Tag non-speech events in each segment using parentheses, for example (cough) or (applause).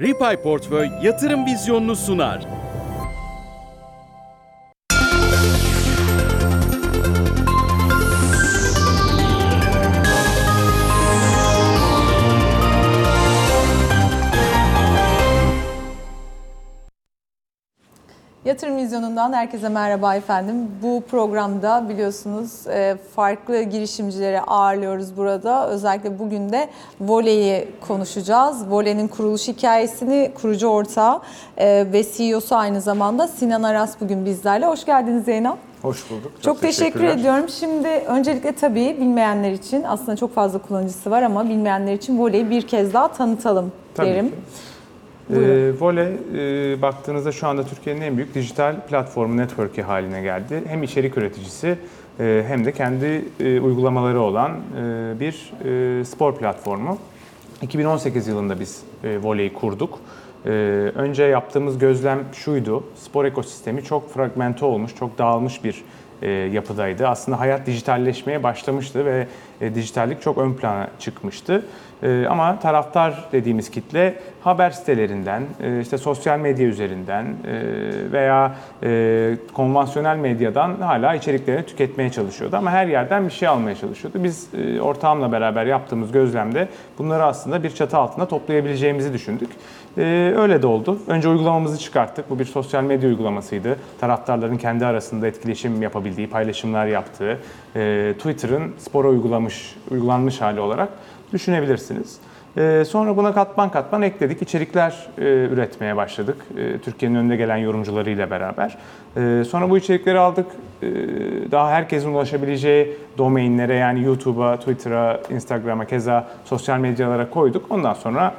Ripay Portföy yatırım vizyonunu sunar. Yatırım Vizyonu'ndan herkese merhaba efendim. Bu programda biliyorsunuz e, farklı girişimcileri ağırlıyoruz burada. Özellikle bugün de Vole'yi konuşacağız. Vole'nin kuruluş hikayesini kurucu ortağı e, ve CEO'su aynı zamanda Sinan Aras bugün bizlerle. Hoş geldiniz Zeynep. Hoş bulduk. Çok, teşekkür teşekkürler. ediyorum. Şimdi öncelikle tabii bilmeyenler için aslında çok fazla kullanıcısı var ama bilmeyenler için Vole'yi bir kez daha tanıtalım Tabii derim. ki. Buyurun. Ee, Voley e, baktığınızda şu anda Türkiye'nin en büyük dijital platformu network'i haline geldi. Hem içerik üreticisi e, hem de kendi e, uygulamaları olan e, bir e, spor platformu. 2018 yılında biz e, Voley'i kurduk. E, önce yaptığımız gözlem şuydu. Spor ekosistemi çok fragmente olmuş, çok dağılmış bir e, yapıdaydı. Aslında hayat dijitalleşmeye başlamıştı ve e, dijitallik çok ön plana çıkmıştı. E, ama taraftar dediğimiz kitle haber sitelerinden, e, işte sosyal medya üzerinden e, veya e, konvansiyonel medyadan hala içeriklerini tüketmeye çalışıyordu. Ama her yerden bir şey almaya çalışıyordu. Biz ortağımla beraber yaptığımız gözlemde bunları aslında bir çatı altında toplayabileceğimizi düşündük. Öyle de oldu. Önce uygulamamızı çıkarttık. Bu bir sosyal medya uygulamasıydı. Taraftarların kendi arasında etkileşim yapabildiği, paylaşımlar yaptığı, Twitter'ın spora uygulamış, uygulanmış hali olarak düşünebilirsiniz. Ee, Sonra buna katman katman ekledik. İçerikler e, üretmeye başladık. e, Türkiye'nin önde gelen yorumcularıyla beraber. Ee, Sonra bu içerikleri aldık. Ee, Daha herkesin ulaşabileceği domainlere yani YouTube'a, Twitter'a, Instagram'a keza sosyal medyalara koyduk. Ondan sonra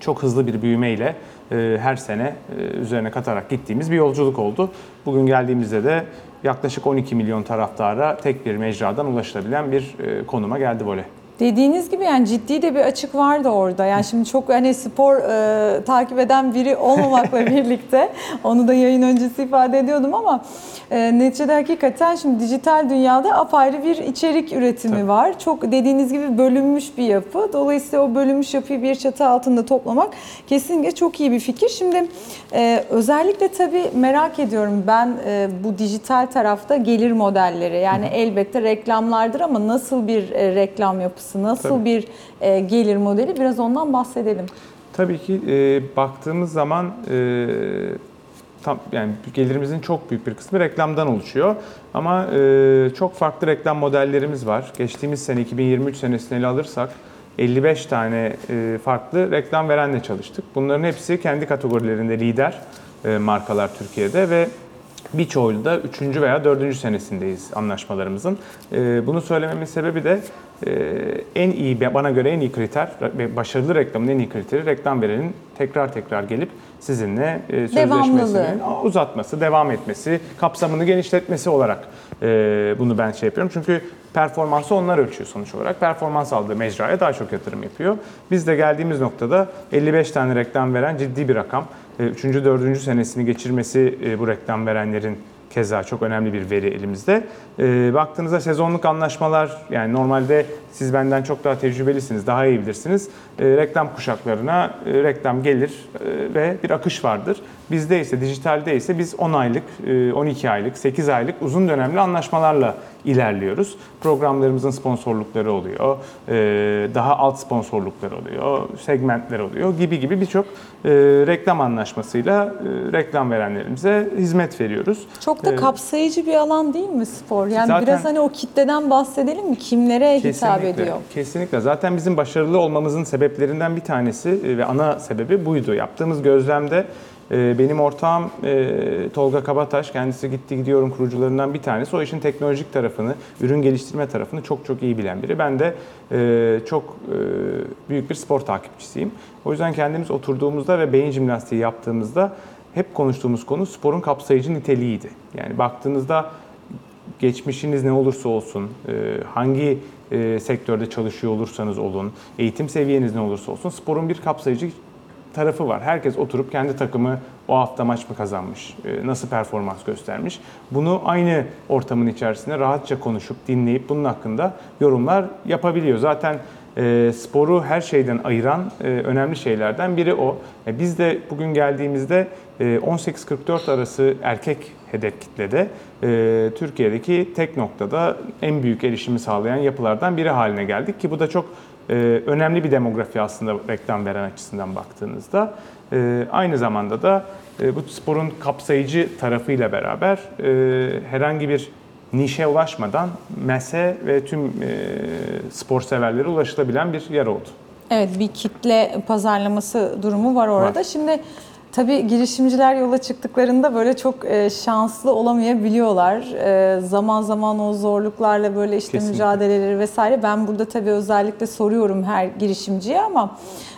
çok hızlı bir büyümeyle e, her sene üzerine katarak gittiğimiz bir yolculuk oldu. Bugün geldiğimizde de yaklaşık 12 milyon taraftara tek bir mecradan ulaşılabilen bir konuma geldi voley. Dediğiniz gibi yani ciddi de bir açık vardı orada. Yani şimdi çok hani spor e, takip eden biri olmamakla (laughs) birlikte onu da yayın öncesi ifade ediyordum ama e, neticede hakikaten şimdi dijital dünyada apayrı bir içerik üretimi Tabii. var. Çok dediğiniz gibi bölünmüş bir yapı. Dolayısıyla o bölünmüş yapıyı bir çatı altında toplamak kesinlikle çok iyi bir fikir. Şimdi e, özellikle tabii merak ediyorum ben e, bu dijital tarafta gelir modelleri. Yani elbette reklamlardır ama nasıl bir e, reklam yapısı, nasıl Tabii. bir e, gelir modeli biraz ondan bahsedelim. Tabii ki e, baktığımız zaman e, tam yani gelirimizin çok büyük bir kısmı reklamdan oluşuyor. Ama e, çok farklı reklam modellerimiz var. Geçtiğimiz sene 2023 senesini ele alırsak 55 tane e, farklı reklam verenle çalıştık. Bunların hepsi kendi kategorilerinde lider e, markalar Türkiye'de ve birçoğuyla da 3. veya 4. senesindeyiz anlaşmalarımızın. E, bunu söylememin sebebi de e, en iyi, bana göre en iyi kriter başarılı reklamın en iyi kriteri reklam verenin tekrar tekrar gelip sizinle e, sözleşmesini uzatması, devam etmesi, kapsamını genişletmesi olarak e, bunu ben şey yapıyorum. Çünkü performansı onlar ölçüyor sonuç olarak. Performans aldığı mecraya daha çok yatırım yapıyor. Biz de geldiğimiz noktada 55 tane reklam veren ciddi bir rakam. 3. 4. senesini geçirmesi e, bu reklam verenlerin keza çok önemli bir veri elimizde. E, baktığınızda sezonluk anlaşmalar yani normalde siz benden çok daha tecrübelisiniz, daha iyi bilirsiniz. E, reklam kuşaklarına e, reklam gelir e, ve bir akış vardır. Bizde ise dijitalde ise biz 10 aylık, e, 12 aylık, 8 aylık uzun dönemli anlaşmalarla ilerliyoruz. Programlarımızın sponsorlukları oluyor, e, daha alt sponsorluklar oluyor, segmentler oluyor gibi gibi birçok e, reklam anlaşmasıyla e, reklam verenlerimize hizmet veriyoruz. Çok da E, kapsayıcı bir alan değil mi spor? Yani Zaten- biraz hani o kitleden bahsedelim mi? Kimlere hitap ediyor? Kesinlikle. Zaten bizim başarılı olmamızın sebeplerinden bir tanesi e, ve ana sebebi buydu. Yaptığımız gözlemde e, benim ortağım e, Tolga Kabataş, kendisi gitti gidiyorum kurucularından bir tanesi. O işin teknolojik tarafını, ürün geliştirme tarafını çok çok iyi bilen biri. Ben de e, çok e, büyük bir spor takipçisiyim. O yüzden kendimiz oturduğumuzda ve beyin jimnastiği yaptığımızda hep konuştuğumuz konu sporun kapsayıcı niteliğiydi. Yani baktığınızda geçmişiniz ne olursa olsun, hangi sektörde çalışıyor olursanız olun, eğitim seviyeniz ne olursa olsun sporun bir kapsayıcı tarafı var. Herkes oturup kendi takımı o hafta maç mı kazanmış, e, nasıl performans göstermiş. Bunu aynı ortamın içerisinde rahatça konuşup dinleyip bunun hakkında yorumlar yapabiliyor. Zaten e, sporu her şeyden ayıran e, önemli şeylerden biri o. E, biz de bugün geldiğimizde e, 18-44 arası erkek hedef kitlede e, Türkiye'deki tek noktada en büyük erişimi sağlayan yapılardan biri haline geldik ki bu da çok e, önemli bir demografi aslında reklam veren açısından baktığınızda. E, aynı zamanda da e, bu sporun kapsayıcı tarafıyla beraber e, herhangi bir nişe ulaşmadan MES'e ve tüm e, spor severlere ulaşılabilen bir yer oldu. Evet bir kitle pazarlaması durumu var orada. Var. Şimdi tabii girişimciler yola çıktıklarında böyle çok e, şanslı olamayabiliyorlar. E, zaman zaman o zorluklarla böyle işte Kesinlikle. mücadeleleri vesaire. Ben burada tabii özellikle soruyorum her girişimciye ama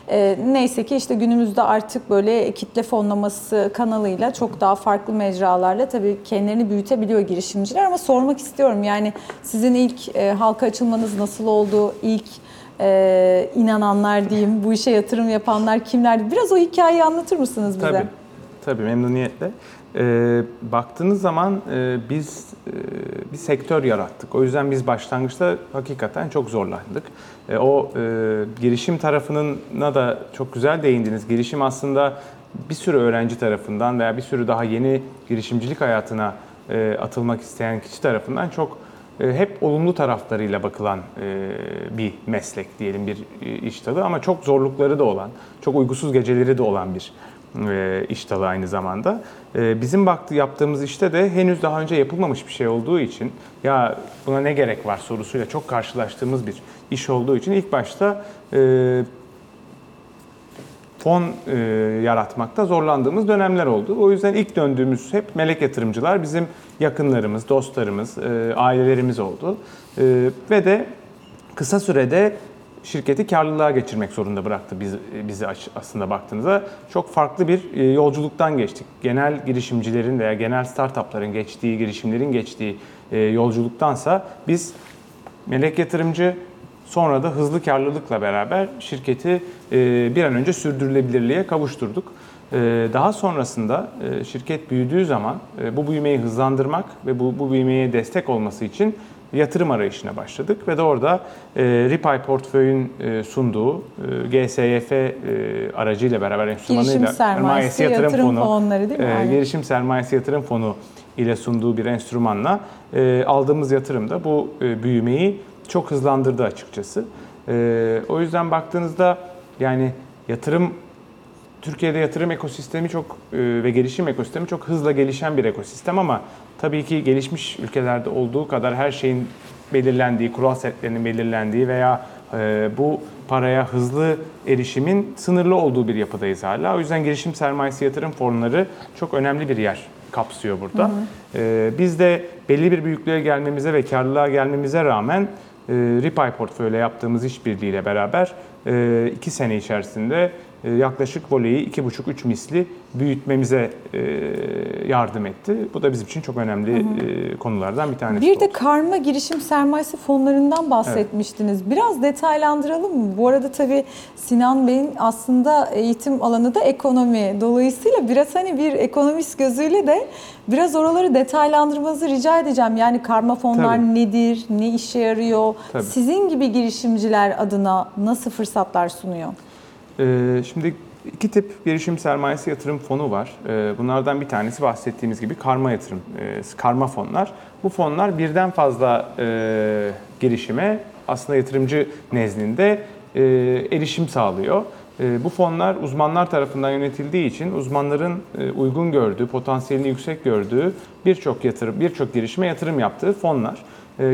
e, neyse ki işte günümüzde artık böyle kitle fonlaması kanalıyla çok daha farklı mecralarla tabii kendilerini büyütebiliyor girişimciler ama sormak istiyorum yani sizin ilk e, halka açılmanız nasıl oldu? İlk e, inananlar diyeyim, bu işe yatırım yapanlar kimlerdi? Biraz o hikayeyi anlatır mısınız bize? Tabii, tabii memnuniyetle. Ee, baktığınız zaman e, biz e, bir sektör yarattık. O yüzden biz başlangıçta hakikaten çok zorlandık. E, o e, girişim tarafına da çok güzel değindiniz. Girişim aslında bir sürü öğrenci tarafından veya bir sürü daha yeni girişimcilik hayatına e, atılmak isteyen kişi tarafından çok e, hep olumlu taraflarıyla bakılan e, bir meslek diyelim bir e, iş dalı ama çok zorlukları da olan, çok uygusuz geceleri de olan bir e, iş dalı aynı zamanda. E, Bizim baktı yaptığımız işte de henüz daha önce yapılmamış bir şey olduğu için ya buna ne gerek var sorusuyla çok karşılaştığımız bir iş olduğu için ilk başta e, fon e, yaratmakta zorlandığımız dönemler oldu. O yüzden ilk döndüğümüz hep melek yatırımcılar bizim yakınlarımız, dostlarımız, e, ailelerimiz oldu. E, ve de kısa sürede şirketi karlılığa geçirmek zorunda bıraktı biz, bizi aç- aslında baktığınızda. Çok farklı bir e, yolculuktan geçtik. Genel girişimcilerin veya genel startupların geçtiği, girişimlerin geçtiği e, yolculuktansa biz melek yatırımcı sonra da hızlı karlılıkla beraber şirketi e, bir an önce sürdürülebilirliğe kavuşturduk. E, Daha sonrasında e, şirket büyüdüğü zaman e, bu büyümeyi hızlandırmak ve bu, bu büyümeye destek olması için yatırım arayışına başladık ve de orada e, Ripay Portföy'ün e, sunduğu e, GSYF e, aracıyla beraber enstrümanıyla Girişim sermayesi, yatırım fonları değil mi? e, Aynen. girişim sermayesi yatırım fonu ile sunduğu bir enstrümanla e, aldığımız yatırım da bu e, büyümeyi çok hızlandırdı açıkçası. E, o yüzden baktığınızda yani yatırım Türkiye'de yatırım ekosistemi çok e, ve gelişim ekosistemi çok hızla gelişen bir ekosistem ama tabii ki gelişmiş ülkelerde olduğu kadar her şeyin belirlendiği, kural setlerinin belirlendiği veya e, bu paraya hızlı erişimin sınırlı olduğu bir yapıdayız hala. O yüzden girişim sermayesi yatırım fonları çok önemli bir yer kapsıyor burada. E, biz de belli bir büyüklüğe gelmemize ve karlılığa gelmemize rağmen Ripay portföyle yaptığımız işbirliğiyle beraber iki sene içerisinde yaklaşık voleyi 2,5-3 misli büyütmemize e, yardım etti. Bu da bizim için çok önemli e, konulardan bir tanesi Bir de oldu. karma girişim sermayesi fonlarından bahsetmiştiniz. Biraz detaylandıralım mı? Bu arada tabii Sinan Bey'in aslında eğitim alanı da ekonomi. Dolayısıyla biraz hani bir ekonomist gözüyle de biraz oraları detaylandırmanızı rica edeceğim. Yani karma fonlar Tabii. nedir, ne işe yarıyor? Tabii. Sizin gibi girişimciler adına nasıl fırsatlar sunuyor? Ee, Şimdi iki tip girişim sermayesi yatırım fonu var. Ee, Bunlardan bir tanesi bahsettiğimiz gibi karma yatırım, e, karma fonlar. Bu fonlar birden fazla e, girişime aslında yatırımcı nezdinde e, erişim sağlıyor. Bu fonlar uzmanlar tarafından yönetildiği için uzmanların uygun gördüğü, potansiyelini yüksek gördüğü birçok yatırım, birçok girişime yatırım yaptığı fonlar.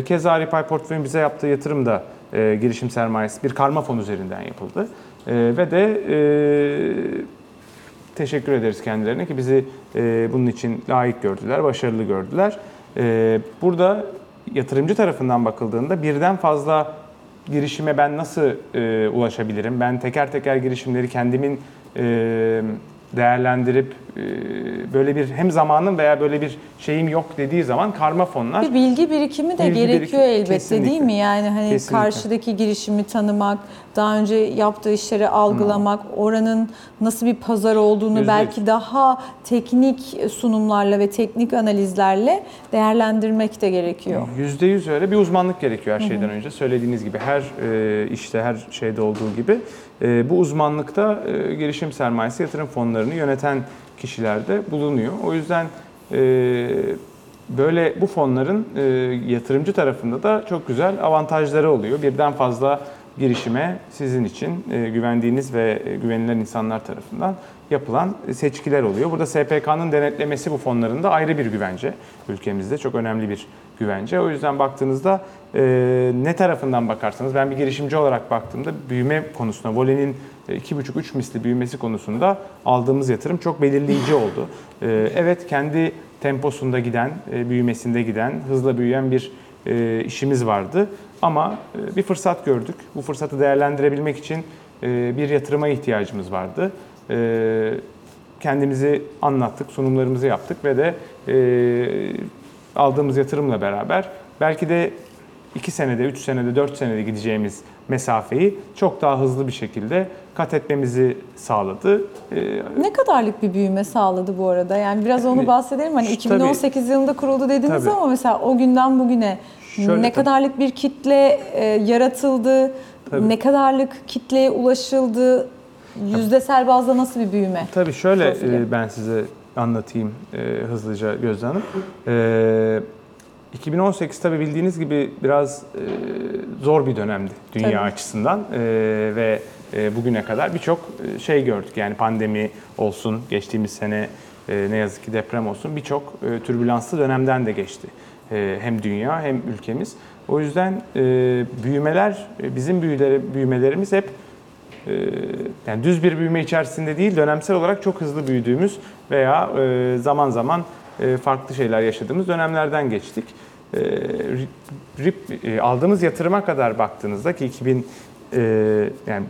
Keza Ripay Portföy'ün bize yaptığı yatırım da girişim sermayesi bir karma fon üzerinden yapıldı. E, ve de e, teşekkür ederiz kendilerine ki bizi e, bunun için layık gördüler, başarılı gördüler. E, burada yatırımcı tarafından bakıldığında birden fazla girişime ben nasıl e, ulaşabilirim? Ben teker teker girişimleri kendimin e, değerlendirip e, böyle bir hem zamanın veya böyle bir şeyim yok dediği zaman karma fonlar Bir bilgi birikimi de Bilgi gerekiyor birikim- elbette kesinlikle. değil mi? Yani hani Kesinlikle. karşıdaki girişimi tanımak, daha önce yaptığı işleri algılamak, oranın nasıl bir pazar olduğunu Yüzde belki daha teknik sunumlarla ve teknik analizlerle değerlendirmek de gerekiyor. Yüzde yüz öyle bir uzmanlık gerekiyor her şeyden önce. Söylediğiniz gibi her e, işte her şeyde olduğu gibi e, bu uzmanlıkta e, girişim sermayesi yatırım fonlarını yöneten kişilerde bulunuyor. O yüzden böyle bu fonların yatırımcı tarafında da çok güzel avantajları oluyor. Birden fazla girişime sizin için e, güvendiğiniz ve e, güvenilen insanlar tarafından yapılan seçkiler oluyor. Burada SPK'nın denetlemesi bu fonların da ayrı bir güvence. Ülkemizde çok önemli bir güvence. O yüzden baktığınızda e, ne tarafından bakarsanız ben bir girişimci olarak baktığımda büyüme konusunda volenin 2,5-3 misli büyümesi konusunda aldığımız yatırım çok belirleyici oldu. Evet kendi temposunda giden, büyümesinde giden, hızla büyüyen bir işimiz vardı. Ama e, bir fırsat gördük. Bu fırsatı değerlendirebilmek için e, bir yatırıma ihtiyacımız vardı. E, kendimizi anlattık, sunumlarımızı yaptık ve de aldığımız yatırımla beraber belki de 2 senede, 3 senede, 4 senede gideceğimiz mesafeyi çok daha hızlı bir şekilde kat etmemizi sağladı. Ne kadarlık bir büyüme sağladı bu arada? Yani biraz onu bahsedelim. Hani Tabii. 2018 yılında kuruldu dediniz Tabii. ama mesela o günden bugüne Şöyle ne kadarlık bir kitle e, yaratıldı? Tabii. Ne kadarlık kitleye ulaşıldı? Yüzdesel bazda nasıl bir büyüme? Tabii şöyle e, ben size anlatayım e, hızlıca Gözde Hanım. E, 2018 tabii bildiğiniz gibi biraz e, zor bir dönemdi dünya Tabii. açısından E, ve e, bugüne kadar birçok e, şey gördük. Yani pandemi olsun, geçtiğimiz sene e, ne yazık ki deprem olsun birçok e, türbülanslı dönemden de geçti. E, hem dünya hem ülkemiz. O yüzden e, büyümeler, e, bizim büyüleri, büyümelerimiz hep yani düz bir büyüme içerisinde değil, dönemsel olarak çok hızlı büyüdüğümüz veya zaman zaman farklı şeyler yaşadığımız dönemlerden geçtik. RIP, aldığımız yatırıma kadar baktığınızda ki 2000 e, yani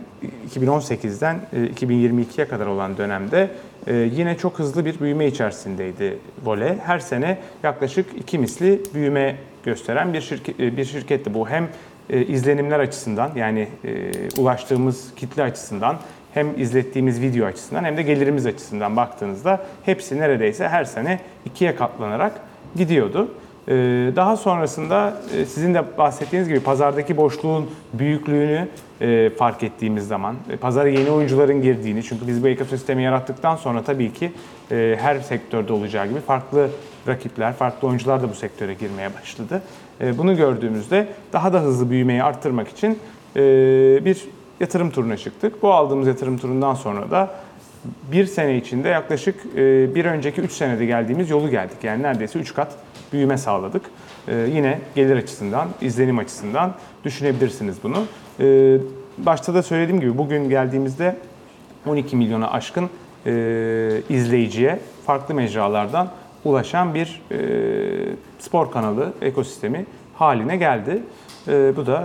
2018'den e, 2022'ye kadar olan dönemde e, yine çok hızlı bir büyüme içerisindeydi Vole. Her sene yaklaşık iki misli büyüme gösteren bir şirket bir şirketti bu. Hem e, izlenimler açısından yani e, ulaştığımız kitle açısından hem izlettiğimiz video açısından hem de gelirimiz açısından baktığınızda hepsi neredeyse her sene ikiye katlanarak gidiyordu. E, Daha sonrasında e, sizin de bahsettiğiniz gibi pazardaki boşluğun büyüklüğünü e, fark ettiğimiz zaman, e, pazara yeni oyuncuların girdiğini, çünkü biz bu ekosistemi yarattıktan sonra tabii ki her sektörde olacağı gibi farklı rakipler, farklı oyuncular da bu sektöre girmeye başladı. Bunu gördüğümüzde daha da hızlı büyümeyi arttırmak için bir yatırım turuna çıktık. Bu aldığımız yatırım turundan sonra da bir sene içinde yaklaşık bir önceki 3 senede geldiğimiz yolu geldik. Yani neredeyse 3 kat büyüme sağladık. E, Yine gelir açısından, izlenim açısından düşünebilirsiniz bunu. E, Başta da söylediğim gibi bugün geldiğimizde 12 milyona aşkın e, izleyiciye farklı mecralardan ulaşan bir e, spor kanalı ekosistemi haline geldi. E, bu da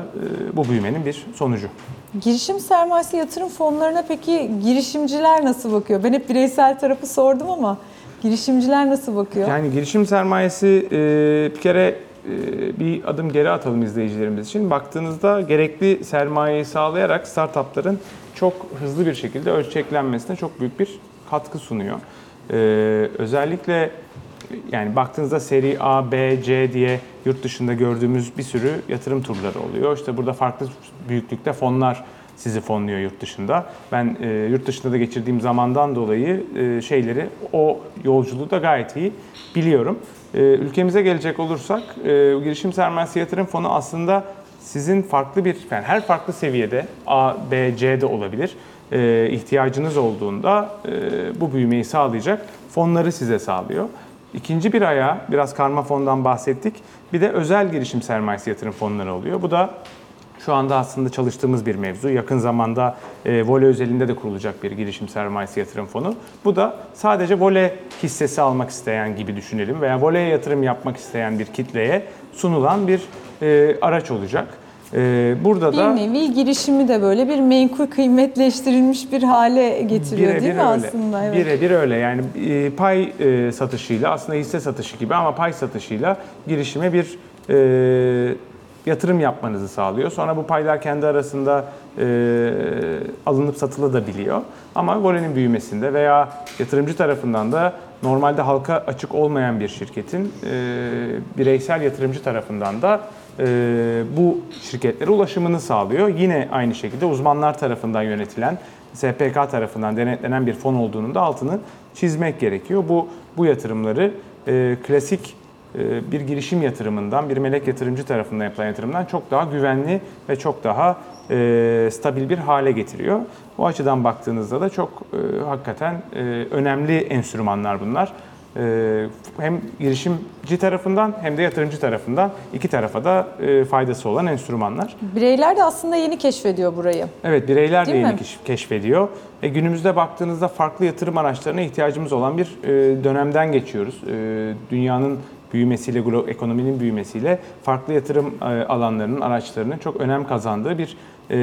e, bu büyümenin bir sonucu. Girişim sermayesi yatırım fonlarına peki girişimciler nasıl bakıyor? Ben hep bireysel tarafı sordum ama girişimciler nasıl bakıyor? Yani girişim sermayesi e, bir kere e, bir adım geri atalım izleyicilerimiz için. Baktığınızda gerekli sermayeyi sağlayarak startupların çok hızlı bir şekilde ölçeklenmesine çok büyük bir katkı sunuyor. E, özellikle yani baktığınızda seri A, B, C diye yurt dışında gördüğümüz bir sürü yatırım turları oluyor. İşte burada farklı büyüklükte fonlar sizi fonluyor yurt dışında. Ben e, yurt dışında da geçirdiğim zamandan dolayı e, şeyleri, o yolculuğu da gayet iyi biliyorum. E, ülkemize gelecek olursak, e, girişim sermayesi yatırım fonu aslında sizin farklı bir, yani her farklı seviyede A, B, C de olabilir. E, ihtiyacınız olduğunda e, bu büyümeyi sağlayacak fonları size sağlıyor. İkinci bir ayağı, biraz karma fondan bahsettik. Bir de özel girişim sermayesi yatırım fonları oluyor. Bu da şu anda aslında çalıştığımız bir mevzu. Yakın zamanda e, Vole özelinde de kurulacak bir girişim sermayesi yatırım fonu. Bu da sadece Vole hissesi almak isteyen gibi düşünelim veya Vole'ye yatırım yapmak isteyen bir kitleye sunulan bir e, araç olacak. E, burada Bir da nevi girişimi de böyle bir menkul kıymetleştirilmiş bir hale getiriyor değil mi öyle. aslında? Evet. Birebir öyle yani e, pay e, satışıyla aslında hisse satışı gibi ama pay satışıyla girişime bir e, yatırım yapmanızı sağlıyor. Sonra bu paylar kendi arasında e, alınıp satılabiliyor. Ama volenin büyümesinde veya yatırımcı tarafından da normalde halka açık olmayan bir şirketin e, bireysel yatırımcı tarafından da e, bu şirketlere ulaşımını sağlıyor. Yine aynı şekilde uzmanlar tarafından yönetilen, SPK tarafından denetlenen bir fon olduğunun da altını çizmek gerekiyor. Bu bu yatırımları e, klasik bir girişim yatırımından, bir melek yatırımcı tarafından yapılan yatırımdan çok daha güvenli ve çok daha e, stabil bir hale getiriyor. Bu açıdan baktığınızda da çok e, hakikaten e, önemli enstrümanlar bunlar. E, hem girişimci tarafından hem de yatırımcı tarafından iki tarafa da e, faydası olan enstrümanlar. Bireyler de aslında yeni keşfediyor burayı. Evet bireyler de Değil yeni mi? keş- keşfediyor. E, günümüzde baktığınızda farklı yatırım araçlarına ihtiyacımız olan bir e, dönemden geçiyoruz. E, dünyanın büyümesiyle, ekonominin büyümesiyle farklı yatırım e, alanlarının, araçlarının çok önem kazandığı bir e,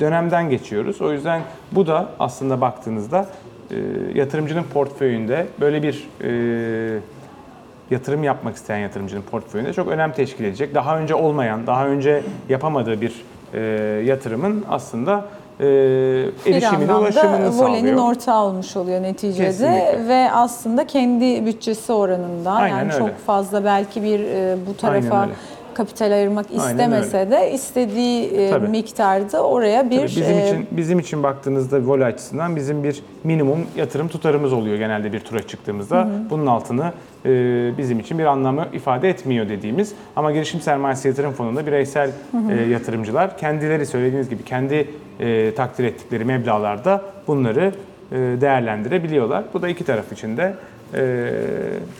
dönemden geçiyoruz. O yüzden bu da aslında baktığınızda e, yatırımcının portföyünde böyle bir yatırım yapmak isteyen yatırımcının portföyünde çok önem teşkil edecek. Daha önce olmayan, daha önce yapamadığı bir yatırımın aslında e, Bir erişimine, anlamda ulaşımını volenin sağlıyor. ortağı olmuş oluyor neticede Kesinlikle. ve aslında kendi bütçesi oranında Aynen yani öyle. çok fazla belki bir e, bu tarafa kapital ayırmak istemese de istediği e, miktarda oraya bir Tabii bizim e, için bizim için baktığınızda voley açısından bizim bir minimum yatırım tutarımız oluyor genelde bir tura çıktığımızda. Bunun altını e, bizim için bir anlamı ifade etmiyor dediğimiz ama girişim sermayesi yatırım fonunda bireysel e, yatırımcılar kendileri söylediğiniz gibi kendi e, takdir ettikleri meblağlarda bunları e, değerlendirebiliyorlar. Bu da iki taraf için de e,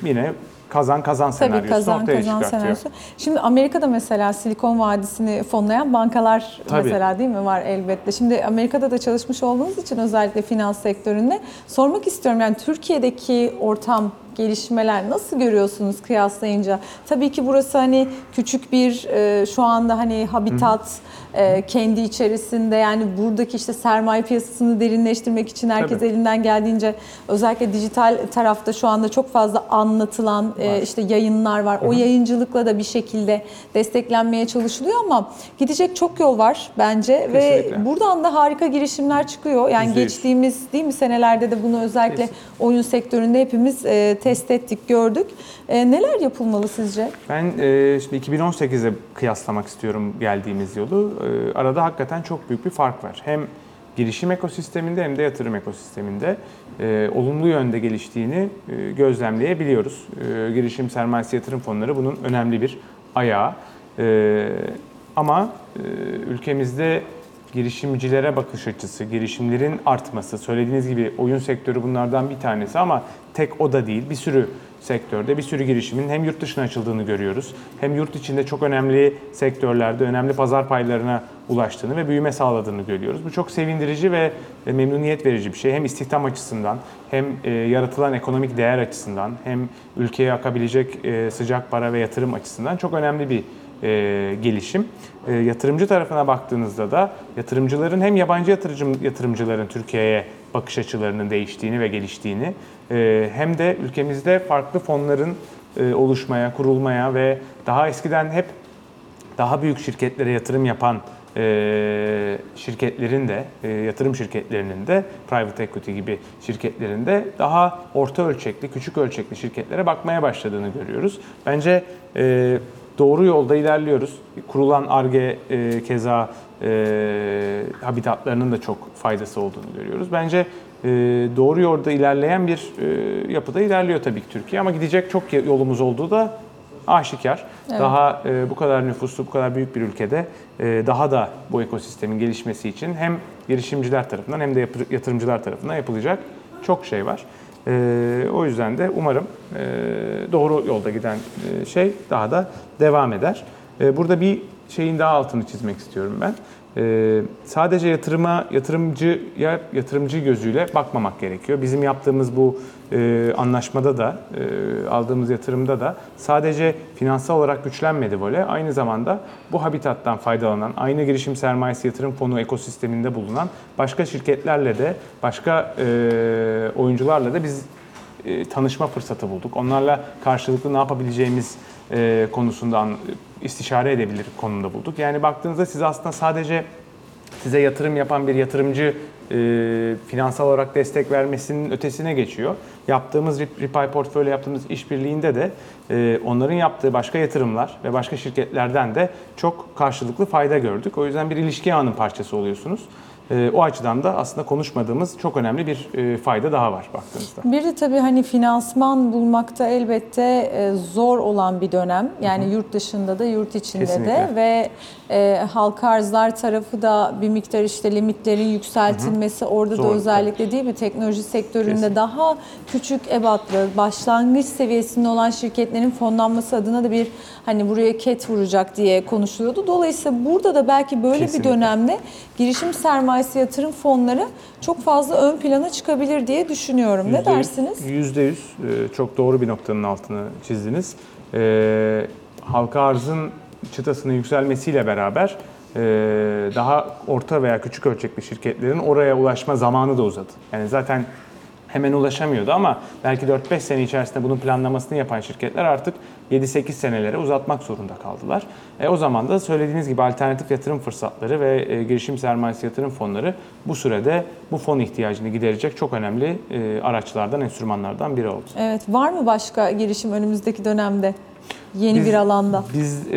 yine kazan kazan Tabii senaryosunu kazan ortaya kazan çıkartıyor. senaryosu. Şimdi Amerika'da mesela Silikon Vadisi'ni fonlayan bankalar Tabii. mesela değil mi var elbette. Şimdi Amerika'da da çalışmış olduğunuz için özellikle finans sektöründe sormak istiyorum yani Türkiye'deki ortam gelişmeler nasıl görüyorsunuz kıyaslayınca? Tabii ki burası hani küçük bir e, şu anda hani habitat e, kendi içerisinde yani buradaki işte sermaye piyasasını derinleştirmek için herkes Tabii. elinden geldiğince özellikle dijital tarafta şu anda çok fazla anlatılan e, işte yayınlar var. O yayıncılıkla da bir şekilde desteklenmeye çalışılıyor ama gidecek çok yol var bence ve Kesinlikle. buradan da harika girişimler çıkıyor. Yani Yüzde yüz. geçtiğimiz değil mi senelerde de bunu özellikle Kesin. oyun sektöründe hepimiz e, test ettik, gördük. E, neler yapılmalı sizce? Ben e, şimdi 2018'e kıyaslamak istiyorum geldiğimiz yolu. E, arada hakikaten çok büyük bir fark var. Hem girişim ekosisteminde hem de yatırım ekosisteminde e, olumlu yönde geliştiğini e, gözlemleyebiliyoruz. E, girişim sermayesi yatırım fonları bunun önemli bir ayağı. E, ama e, ülkemizde girişimcilere bakış açısı, girişimlerin artması, söylediğiniz gibi oyun sektörü bunlardan bir tanesi ama tek o da değil. Bir sürü sektörde bir sürü girişimin hem yurt dışına açıldığını görüyoruz. Hem yurt içinde çok önemli sektörlerde önemli pazar paylarına ulaştığını ve büyüme sağladığını görüyoruz. Bu çok sevindirici ve memnuniyet verici bir şey. Hem istihdam açısından hem e, yaratılan ekonomik değer açısından hem ülkeye akabilecek e, sıcak para ve yatırım açısından çok önemli bir e, gelişim. E, yatırımcı tarafına baktığınızda da yatırımcıların hem yabancı yatırım, yatırımcıların Türkiye'ye bakış açılarının değiştiğini ve geliştiğini e, hem de ülkemizde farklı fonların e, oluşmaya, kurulmaya ve daha eskiden hep daha büyük şirketlere yatırım yapan e, şirketlerin de, e, yatırım şirketlerinin de, private equity gibi şirketlerin de daha orta ölçekli, küçük ölçekli şirketlere bakmaya başladığını görüyoruz. Bence e, doğru yolda ilerliyoruz. Kurulan ARGE e, keza e, habitatlarının da çok faydası olduğunu görüyoruz. Bence e, doğru yolda ilerleyen bir e, yapıda ilerliyor tabii ki Türkiye ama gidecek çok yolumuz olduğu da aşikar. Evet. Daha e, bu kadar nüfuslu, bu kadar büyük bir ülkede e, daha da bu ekosistemin gelişmesi için hem girişimciler tarafından hem de yatırımcılar tarafından yapılacak çok şey var. E, o yüzden de umarım e, doğru yolda giden e, şey daha da devam eder. E, burada bir şeyin daha altını çizmek istiyorum ben. Ee, sadece yatırıma, yatırımcıya, yatırımcı gözüyle bakmamak gerekiyor. Bizim yaptığımız bu e, anlaşmada da, e, aldığımız yatırımda da sadece finansal olarak güçlenmedi voley. Aynı zamanda bu habitattan faydalanan, aynı girişim sermayesi yatırım fonu ekosisteminde bulunan başka şirketlerle de, başka e, oyuncularla da biz e, tanışma fırsatı bulduk. Onlarla karşılıklı ne yapabileceğimiz e, konusunda an- istişare edebilir konumda bulduk. Yani baktığınızda siz aslında sadece size yatırım yapan bir yatırımcı e, finansal olarak destek vermesinin ötesine geçiyor. Yaptığımız Ripay portföyle yaptığımız işbirliğinde de e, onların yaptığı başka yatırımlar ve başka şirketlerden de çok karşılıklı fayda gördük. O yüzden bir ilişki ağının parçası oluyorsunuz. E, o açıdan da aslında konuşmadığımız çok önemli bir e, fayda daha var baktığınızda. Bir de tabii hani finansman bulmakta elbette e, zor olan bir dönem. Yani yurt dışında da yurt içinde de Kesinlikle. ve e, halka arzlar tarafı da bir miktar işte limitlerin yükseltilmesi orada Zor, da tabii. özellikle değil mi teknoloji sektöründe Kesinlikle. daha küçük ebatlı başlangıç seviyesinde olan şirketlerin fonlanması adına da bir hani buraya ket vuracak diye konuşuluyordu. Dolayısıyla burada da belki böyle Kesinlikle. bir dönemde girişim sermayesi yatırım fonları çok fazla ön plana çıkabilir diye düşünüyorum. Ne Yüzde yüz- dersiniz? Yüzde yüz e, çok doğru bir noktanın altını çizdiniz. E, halka arzın çıtasının yükselmesiyle beraber e, daha orta veya küçük ölçekli şirketlerin oraya ulaşma zamanı da uzadı. Yani zaten hemen ulaşamıyordu ama belki 4-5 sene içerisinde bunun planlamasını yapan şirketler artık 7-8 senelere uzatmak zorunda kaldılar. E, o zaman da söylediğiniz gibi alternatif yatırım fırsatları ve e, girişim sermayesi yatırım fonları bu sürede bu fon ihtiyacını giderecek çok önemli e, araçlardan, enstrümanlardan biri oldu. Evet, var mı başka girişim önümüzdeki dönemde? Yeni Biz- bir alanda. Biz e,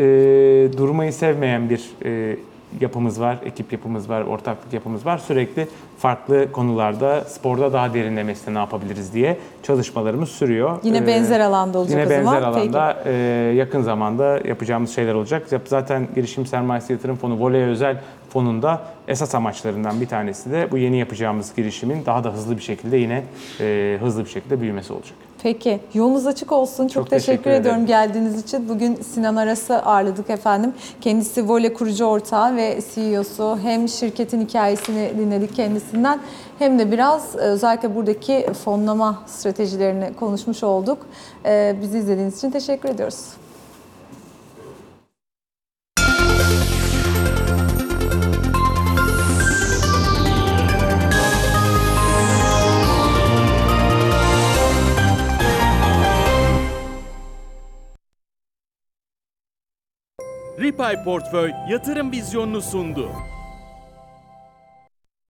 durmayı sevmeyen bir e, yapımız var, ekip yapımız var, ortaklık yapımız var. Sürekli farklı konularda, sporda daha derinlemesine ne yapabiliriz diye çalışmalarımız sürüyor. Yine E, benzer alanda olacak Yine o zaman. benzer alanda e, yakın zamanda yapacağımız şeyler olacak. Zaten girişim sermayesi yatırım fonu, voley özel fonunda esas amaçlarından bir tanesi de bu yeni yapacağımız girişimin daha da hızlı bir şekilde yine e, hızlı bir şekilde büyümesi olacak. Peki, yolunuz açık olsun. Çok, Çok teşekkür, teşekkür ederim. ediyorum geldiğiniz için. Bugün Sinan Aras'ı ağırladık efendim. Kendisi Vole kurucu ortağı ve CEO'su. Hem şirketin hikayesini dinledik kendisinden hem de biraz e, özellikle buradaki fonlama stratejilerini konuşmuş olduk. Ee, Bizi izlediğiniz için teşekkür ediyoruz. Ripay Portföy yatırım vizyonunu sundu.